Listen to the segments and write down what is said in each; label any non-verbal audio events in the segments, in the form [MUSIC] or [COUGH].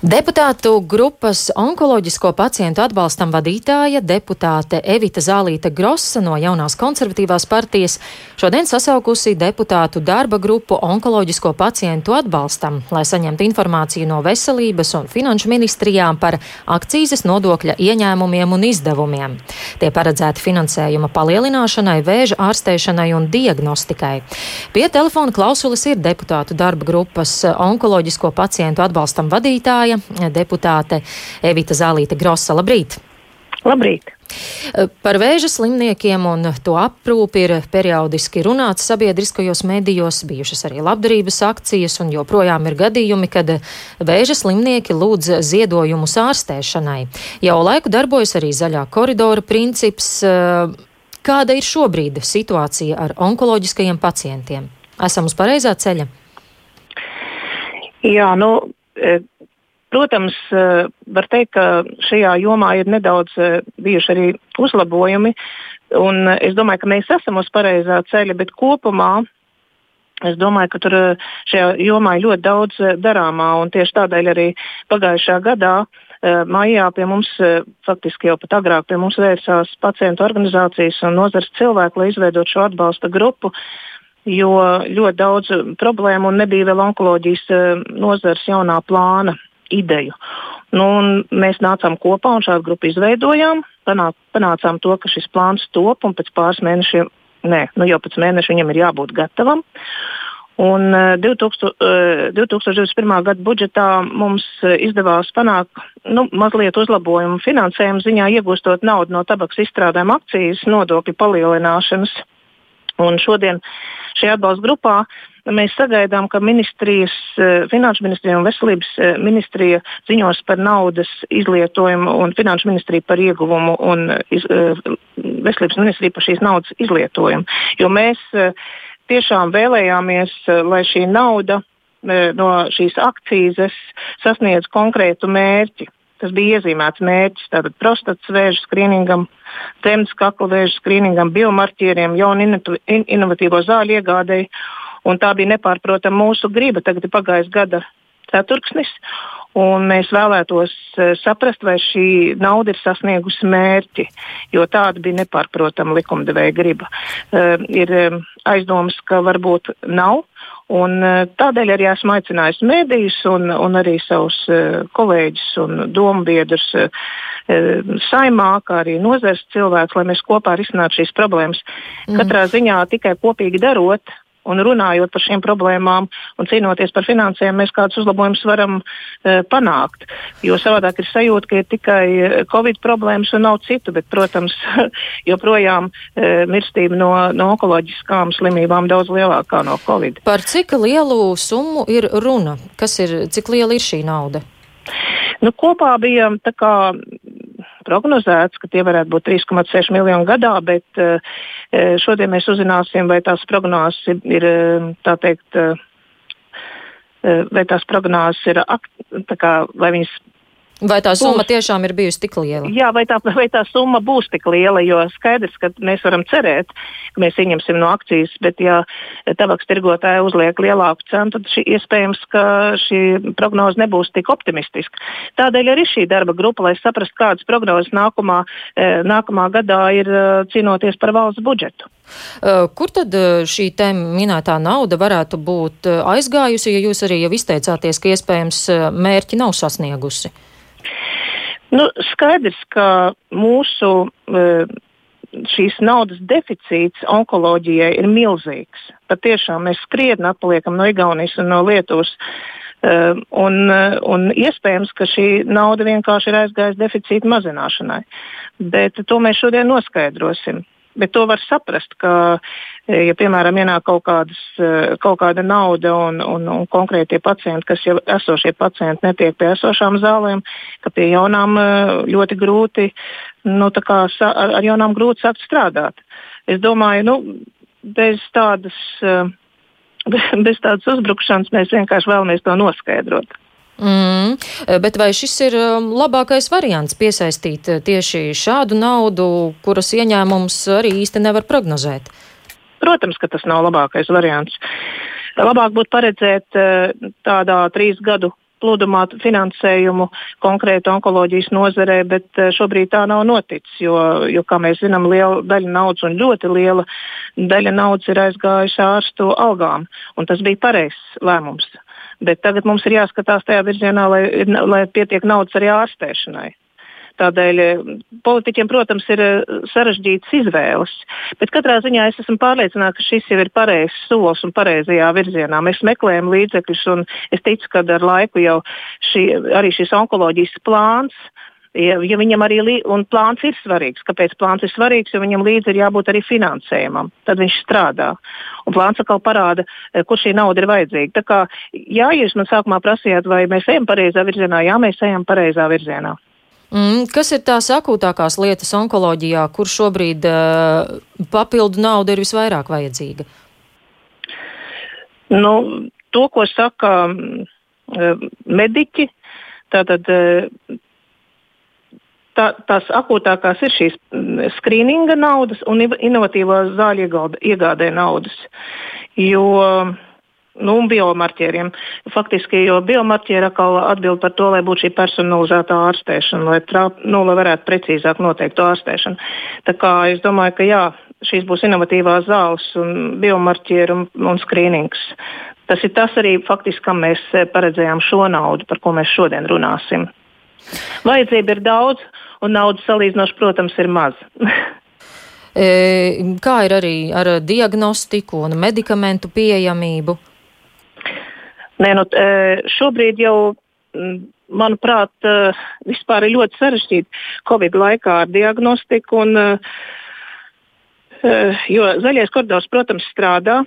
Deputātu grupas onkoloģisko pacientu atbalstam vadītāja deputāte Evita Zālīta Grossa no jaunās konservatīvās partijas šodien sasaukusi deputātu darba grupu onkoloģisko pacientu atbalstam, lai saņemtu informāciju no veselības un finanšu ministrijām par akcīzes nodokļa ieņēmumiem un izdevumiem. Tie paredzēti finansējuma palielināšanai, vēža ārstēšanai un diagnostikai. Pie telefona klausulis ir deputātu darba grupas onkoloģisko pacientu atbalstam vadītāja runāja deputāte Evita Zālīte Grosa. Labrīt! Labrīt! Par vēža slimniekiem un to aprūpi ir periodiski runāts sabiedriskajos medijos, bijušas arī labdarības akcijas, un joprojām ir gadījumi, kad vēža slimnieki lūdz ziedojumus ārstēšanai. Jau laiku darbojas arī zaļā koridora princips. Kāda ir šobrīd situācija ar onkoloģiskajiem pacientiem? Esam uz pareizā ceļa? Jā, nu, Protams, eh, var teikt, ka šajā jomā ir nedaudz eh, bijuši arī uzlabojumi. Un eh, es domāju, ka mēs esam uz pareizā ceļa, bet kopumā Es domāju, ka tur šajā jomā ir ļoti daudz darāmā, un tieši tādēļ arī pagājušā gadā maijā pie mums, faktiski jau pat agrāk pie mums vērsās pacientu organizācijas un nozars cilvēku, lai izveidotu šo atbalsta grupu, jo ļoti daudz problēmu un nebija vēl onkoloģijas nozars jaunā plāna ideju. Nu, mēs nācām kopā un šādu grupu izveidojām. Panā, panācām to, ka šis plāns top un pēc pāris mēnešiem, nē, nu jau pēc mēneša viņam ir jābūt gatavam. Un 2000, uh, 2021. gada budžetā mums uh, izdevās panākt nu, mazliet uzlabojumu finansējuma ziņā, iegūstot naudu no tabaks izstrādājuma akcijas nodokļu palielināšanas. Un šodien šajā atbalsta grupā Mēs sagaidām, ka ministrijas, eh, finanšu ministrija un veselības eh, ministrija ziņos par naudas izlietojumu un finanšu ministrija par ieguvumu un iz, eh, veselības ministrija par šīs naudas izlietojumu. Jo mēs tiešām vēlējāmies, lai šī nauda no šīs akcijas sasniedz konkrētu mērķi. Tas bija iezīmēts mērķis tātad prostatas vēža skrīningam, dzemdas kakla vēža skrīningam, biomarķieriem, jaunu inovatīvo zāļu iegādēji Un tā bija nepārprotama mūsu griba. Tagad ir pagājis gada ceturksnis, un mēs vēlētos uh, saprast, vai šī nauda ir sasniegusi mērķi, jo tāda bija nepārprotama likumdevēja griba. Uh, ir um, aizdomas, ka varbūt nav. Un, tādēļ arī esmu aicinājusi mēdījus un, un arī savus kolēģus un domu biedrus uh, saimā, kā arī nozares cilvēkus, lai mēs kopā risinātu šīs problēmas. Mm. Katrā ziņā tikai kopīgi darot, un runājot par šīm problēmām un cīnoties par finansēm, mēs kādus uzlabojumus varam e, panākt. Jo savādāk ir sajūta, ka ir tikai e, Covid problēmas un nav citu, bet, protams, [LAUGHS] joprojām e, mirstība no, no onkoloģiskām slimībām daudz lielākā no Covid. Par cik lielu summu ir runa? Kas ir, cik liela ir šī nauda? Nu, kopā bija kā prognozēts, ka tie varētu būt 3,6 miljoni gadā, bet uh, šodien mēs uzzināsim, vai tās prognozes ir, ir tā teikt, vai tās prognozes ir, kā, vai viņas Vai tā summa būs. tiešām ir bijusi tik liela? Jā, vai tā, vai tā summa būs tik liela, jo skaidrs, ka mēs varam cerēt, ka mēs ieņemsim no akcijas, bet ja tabaks tirgotāji uzliek lielāku cenu, tad šī, iespējams, ka šī prognoze nebūs tik optimistiska. Tādēļ arī šī darba grupa, lai saprastu, kādas prognozes nākamā, e, nākamā gadā ir e, cīnoties par valsts budžetu. E, kur tad šī minētā nauda varētu būt aizgājusi, ja jūs arī jau izteicāties, ka iespējams mērķi nav sasniegusi? Nu, skaidrs, ka mūsu e, šīs naudas deficīts onkoloģijai ir milzīgs. Pat tiešām mēs skrietni atpaliekam no Igaunijas un no Lietuvas. Uh, un, un iespējams, ka šī nauda vienkārši ir aizgājusi deficīta mazināšanai. Bet to mēs šodien noskaidrosim. Bet to var saprast, ka, e, ja, piemēram, ienāk kaut, kādas, e, kaut kāda nauda un, un, un konkrētie pacienti, kas jau esošie pacienti netiek pie esošām zālēm, ka pie jaunām e, ļoti grūti, nu, kā, ar, ar jaunām grūti sākt strādāt. Es domāju, nu, bez tādas, [LAUGHS] bez tādas uzbrukšanas mēs vienkārši vēlamies to noskaidrot. Mm, bet vai šis ir um, labākais variants piesaistīt uh, tieši šādu naudu, kuras ieņēmums arī īsti nevar prognozēt? Protams, ka tas nav labākais variants. Labāk būtu paredzēt uh, tādā trīs gadu plūdumā finansējumu konkrēti onkoloģijas nozarē, bet šobrīd tā nav noticis, jo, jo kā mēs zinām, liela daļa naudas un ļoti liela daļa naudas ir aizgājusi ārstu algām, un tas bija pareizs lēmums. Bet tagad mums ir jāskatās tajā virzienā, lai, lai pietiek naudas arī ārstēšanai. Tādēļ eh, politiķiem, protams, ir eh, sarežģītas izvēles. Bet katrā ziņā es esmu pārliecināta, ka šis jau ir pareizs solis un pareizajā virzienā. Mēs meklējam līdzekļus, un es ticu, ka ar laiku jau šī, arī šis onkoloģijas plāns Ja, ja viņam arī lī, plāns ir svarīgs, kāpēc plāns ir svarīgs, jo viņam līdzi ir jābūt arī finansējumam, tad viņš strādā. Un plāns atkal parāda, eh, kur šī nauda ir vajadzīga. Tā kā, jā, jūs man sākumā prasījāt, vai mēs ejam pareizā virzienā, jā, mēs ejam pareizā virzienā. Mm, kas ir tās akūtākās lietas onkoloģijā, kur šobrīd uh, papildu nauda ir visvairāk vajadzīga? Nu, to, ko saka uh, mediķi, tātad uh, tā, tās akūtākās ir šīs mm, skrīninga naudas un inovatīvā zāļu iegādē naudas. Jo, nu, biomarķieriem. Faktiski, jo biomarķieri atkal atbild par to, lai būtu šī personalizētā ārstēšana, lai, trā, nu, lai varētu precīzāk noteikt to ārstēšanu. Tā kā es domāju, ka jā, šīs būs inovatīvās zāles un biomarķieri un, un skrīnings. Tas ir tas arī faktiski, kam mēs paredzējām šo naudu, par ko mēs šodien runāsim. Vajadzība ir daudz, un naudas salīdzinoši, protams, ir maz. [LAUGHS] e, kā ir arī ar diagnostiku un medikamentu pieejamību? Nē, nu, e, šobrīd jau, manuprāt, e, vispār ir ļoti sarežģīti Covid laikā ar diagnostiku. Un, e, jo zaļais koridors, protams, strādā,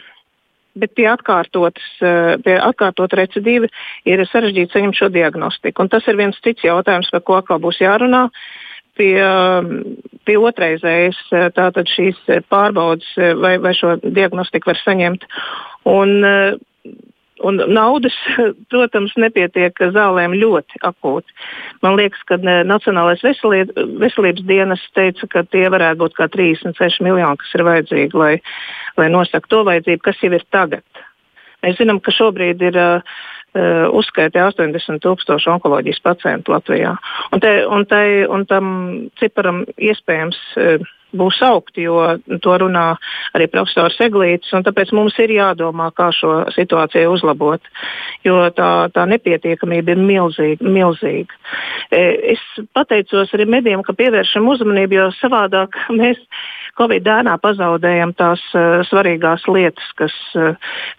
bet pie atkārtotas, eh, pie atkārtot recidīvi ir sarežģīti saņemt šo diagnostiku. Un tas ir viens cits jautājums, par ko atkal būs jārunā. Pie, pie otrreizējas eh, tātad šīs pārbaudas eh, vai, vai šo diagnostiku var saņemt. Un, Un naudas, [LAUGHS] protams, nepietiek zālēm ļoti akūti. Man liekas, ka Nacionālais veselības dienas teica, ka tie varētu būt kā 36 miljoni, kas ir vajadzīgi, lai, lai nosaktu to vajadzību, kas jau ir tagad. Mēs zinām, ka šobrīd ir uh, uzskaitē 80 tūkstoši onkoloģijas pacientu Latvijā. Un, te, un, te, un tam ciparam iespējams uh, būs augti, jo to runā arī profesors Eglītis. Tāpēc mums ir jādomā, kā šo situāciju uzlabot, jo tā, tā nepietiekamība ir milzīga. milzīga. E, es pateicos arī medijiem, ka pievēršam uzmanību, jo savādāk [LAUGHS] mēs Covid dēnā pazaudējam tās uh, svarīgās lietas, kas, uh,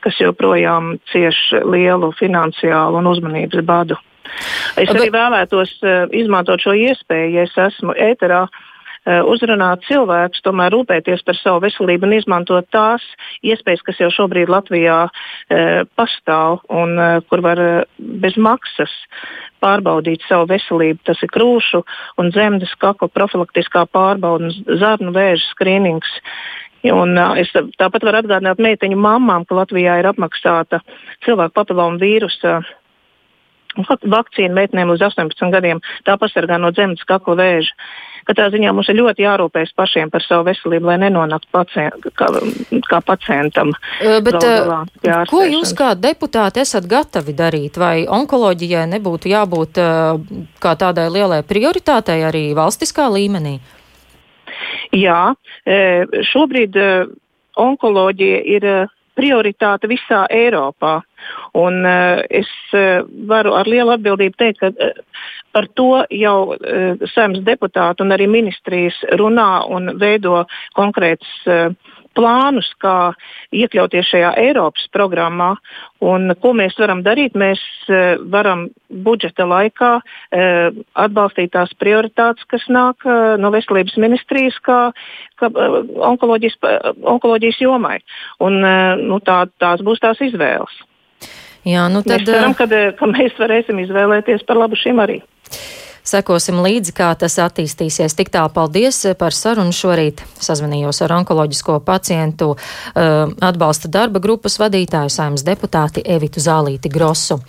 kas joprojām cieš lielu finansiālu un uzmanības badu. Es arī vēlētos uh, izmantot šo iespēju, ja es esmu ēterā, uh, uzrunāt cilvēkus, tomēr rūpēties par savu veselību un izmantot tās iespējas, kas jau šobrīd Latvijā e, pastāv un e, kur var bez maksas pārbaudīt savu veselību. Tas ir krūšu un dzemdes kakla profilaktiskā pārbauda un zarnu vēža skrīnings. Un, uh, es tāpat varu atgādināt meiteņu mamām, ka Latvijā ir apmaksāta cilvēku papilomu vīrusa vakcīna meitenēm līdz 18 gadiem. Tā pasargā no dzemdes kakla vēža. Katrā ziņā mums ir ļoti jārūpējas pašiem par savu veselību, lai nenonāktu pacient, kā, kā pacientam. Bet, galā, ko jūs kā deputāti esat gatavi darīt? Vai onkoloģijai nebūtu jābūt kā tādai lielai prioritātei arī valstiskā līmenī? Jā, šobrīd onkoloģija ir prioritāte visā Eiropā. Un, uh, es uh, varu ar lielu atbildību teikt, ka uh, par to jau uh, saimnes deputāti un arī ministrijas runā un veido konkrētas uh, plānus, kā iekļauties šajā Eiropas programmā. Un, ko mēs varam darīt? Mēs uh, varam budžeta laikā uh, atbalstīt tās prioritātes, kas nāk uh, no veselības ministrijas, kā, kā onkoloģijas, onkoloģijas jomai. Un, nu, tā, tās būs tās izvēles. Jā, nu tad, mēs ceram, ka, ka mēs varēsim izvēlēties par labu šim arī. Sekosim līdzi, kā tas attīstīsies. Tik tālu paldies par sarunu šorīt. Sazvanījos ar onkoloģisko pacientu uh, atbalsta darba grupas vadītāju saimnes deputāti Evitu Zālīti Grosu.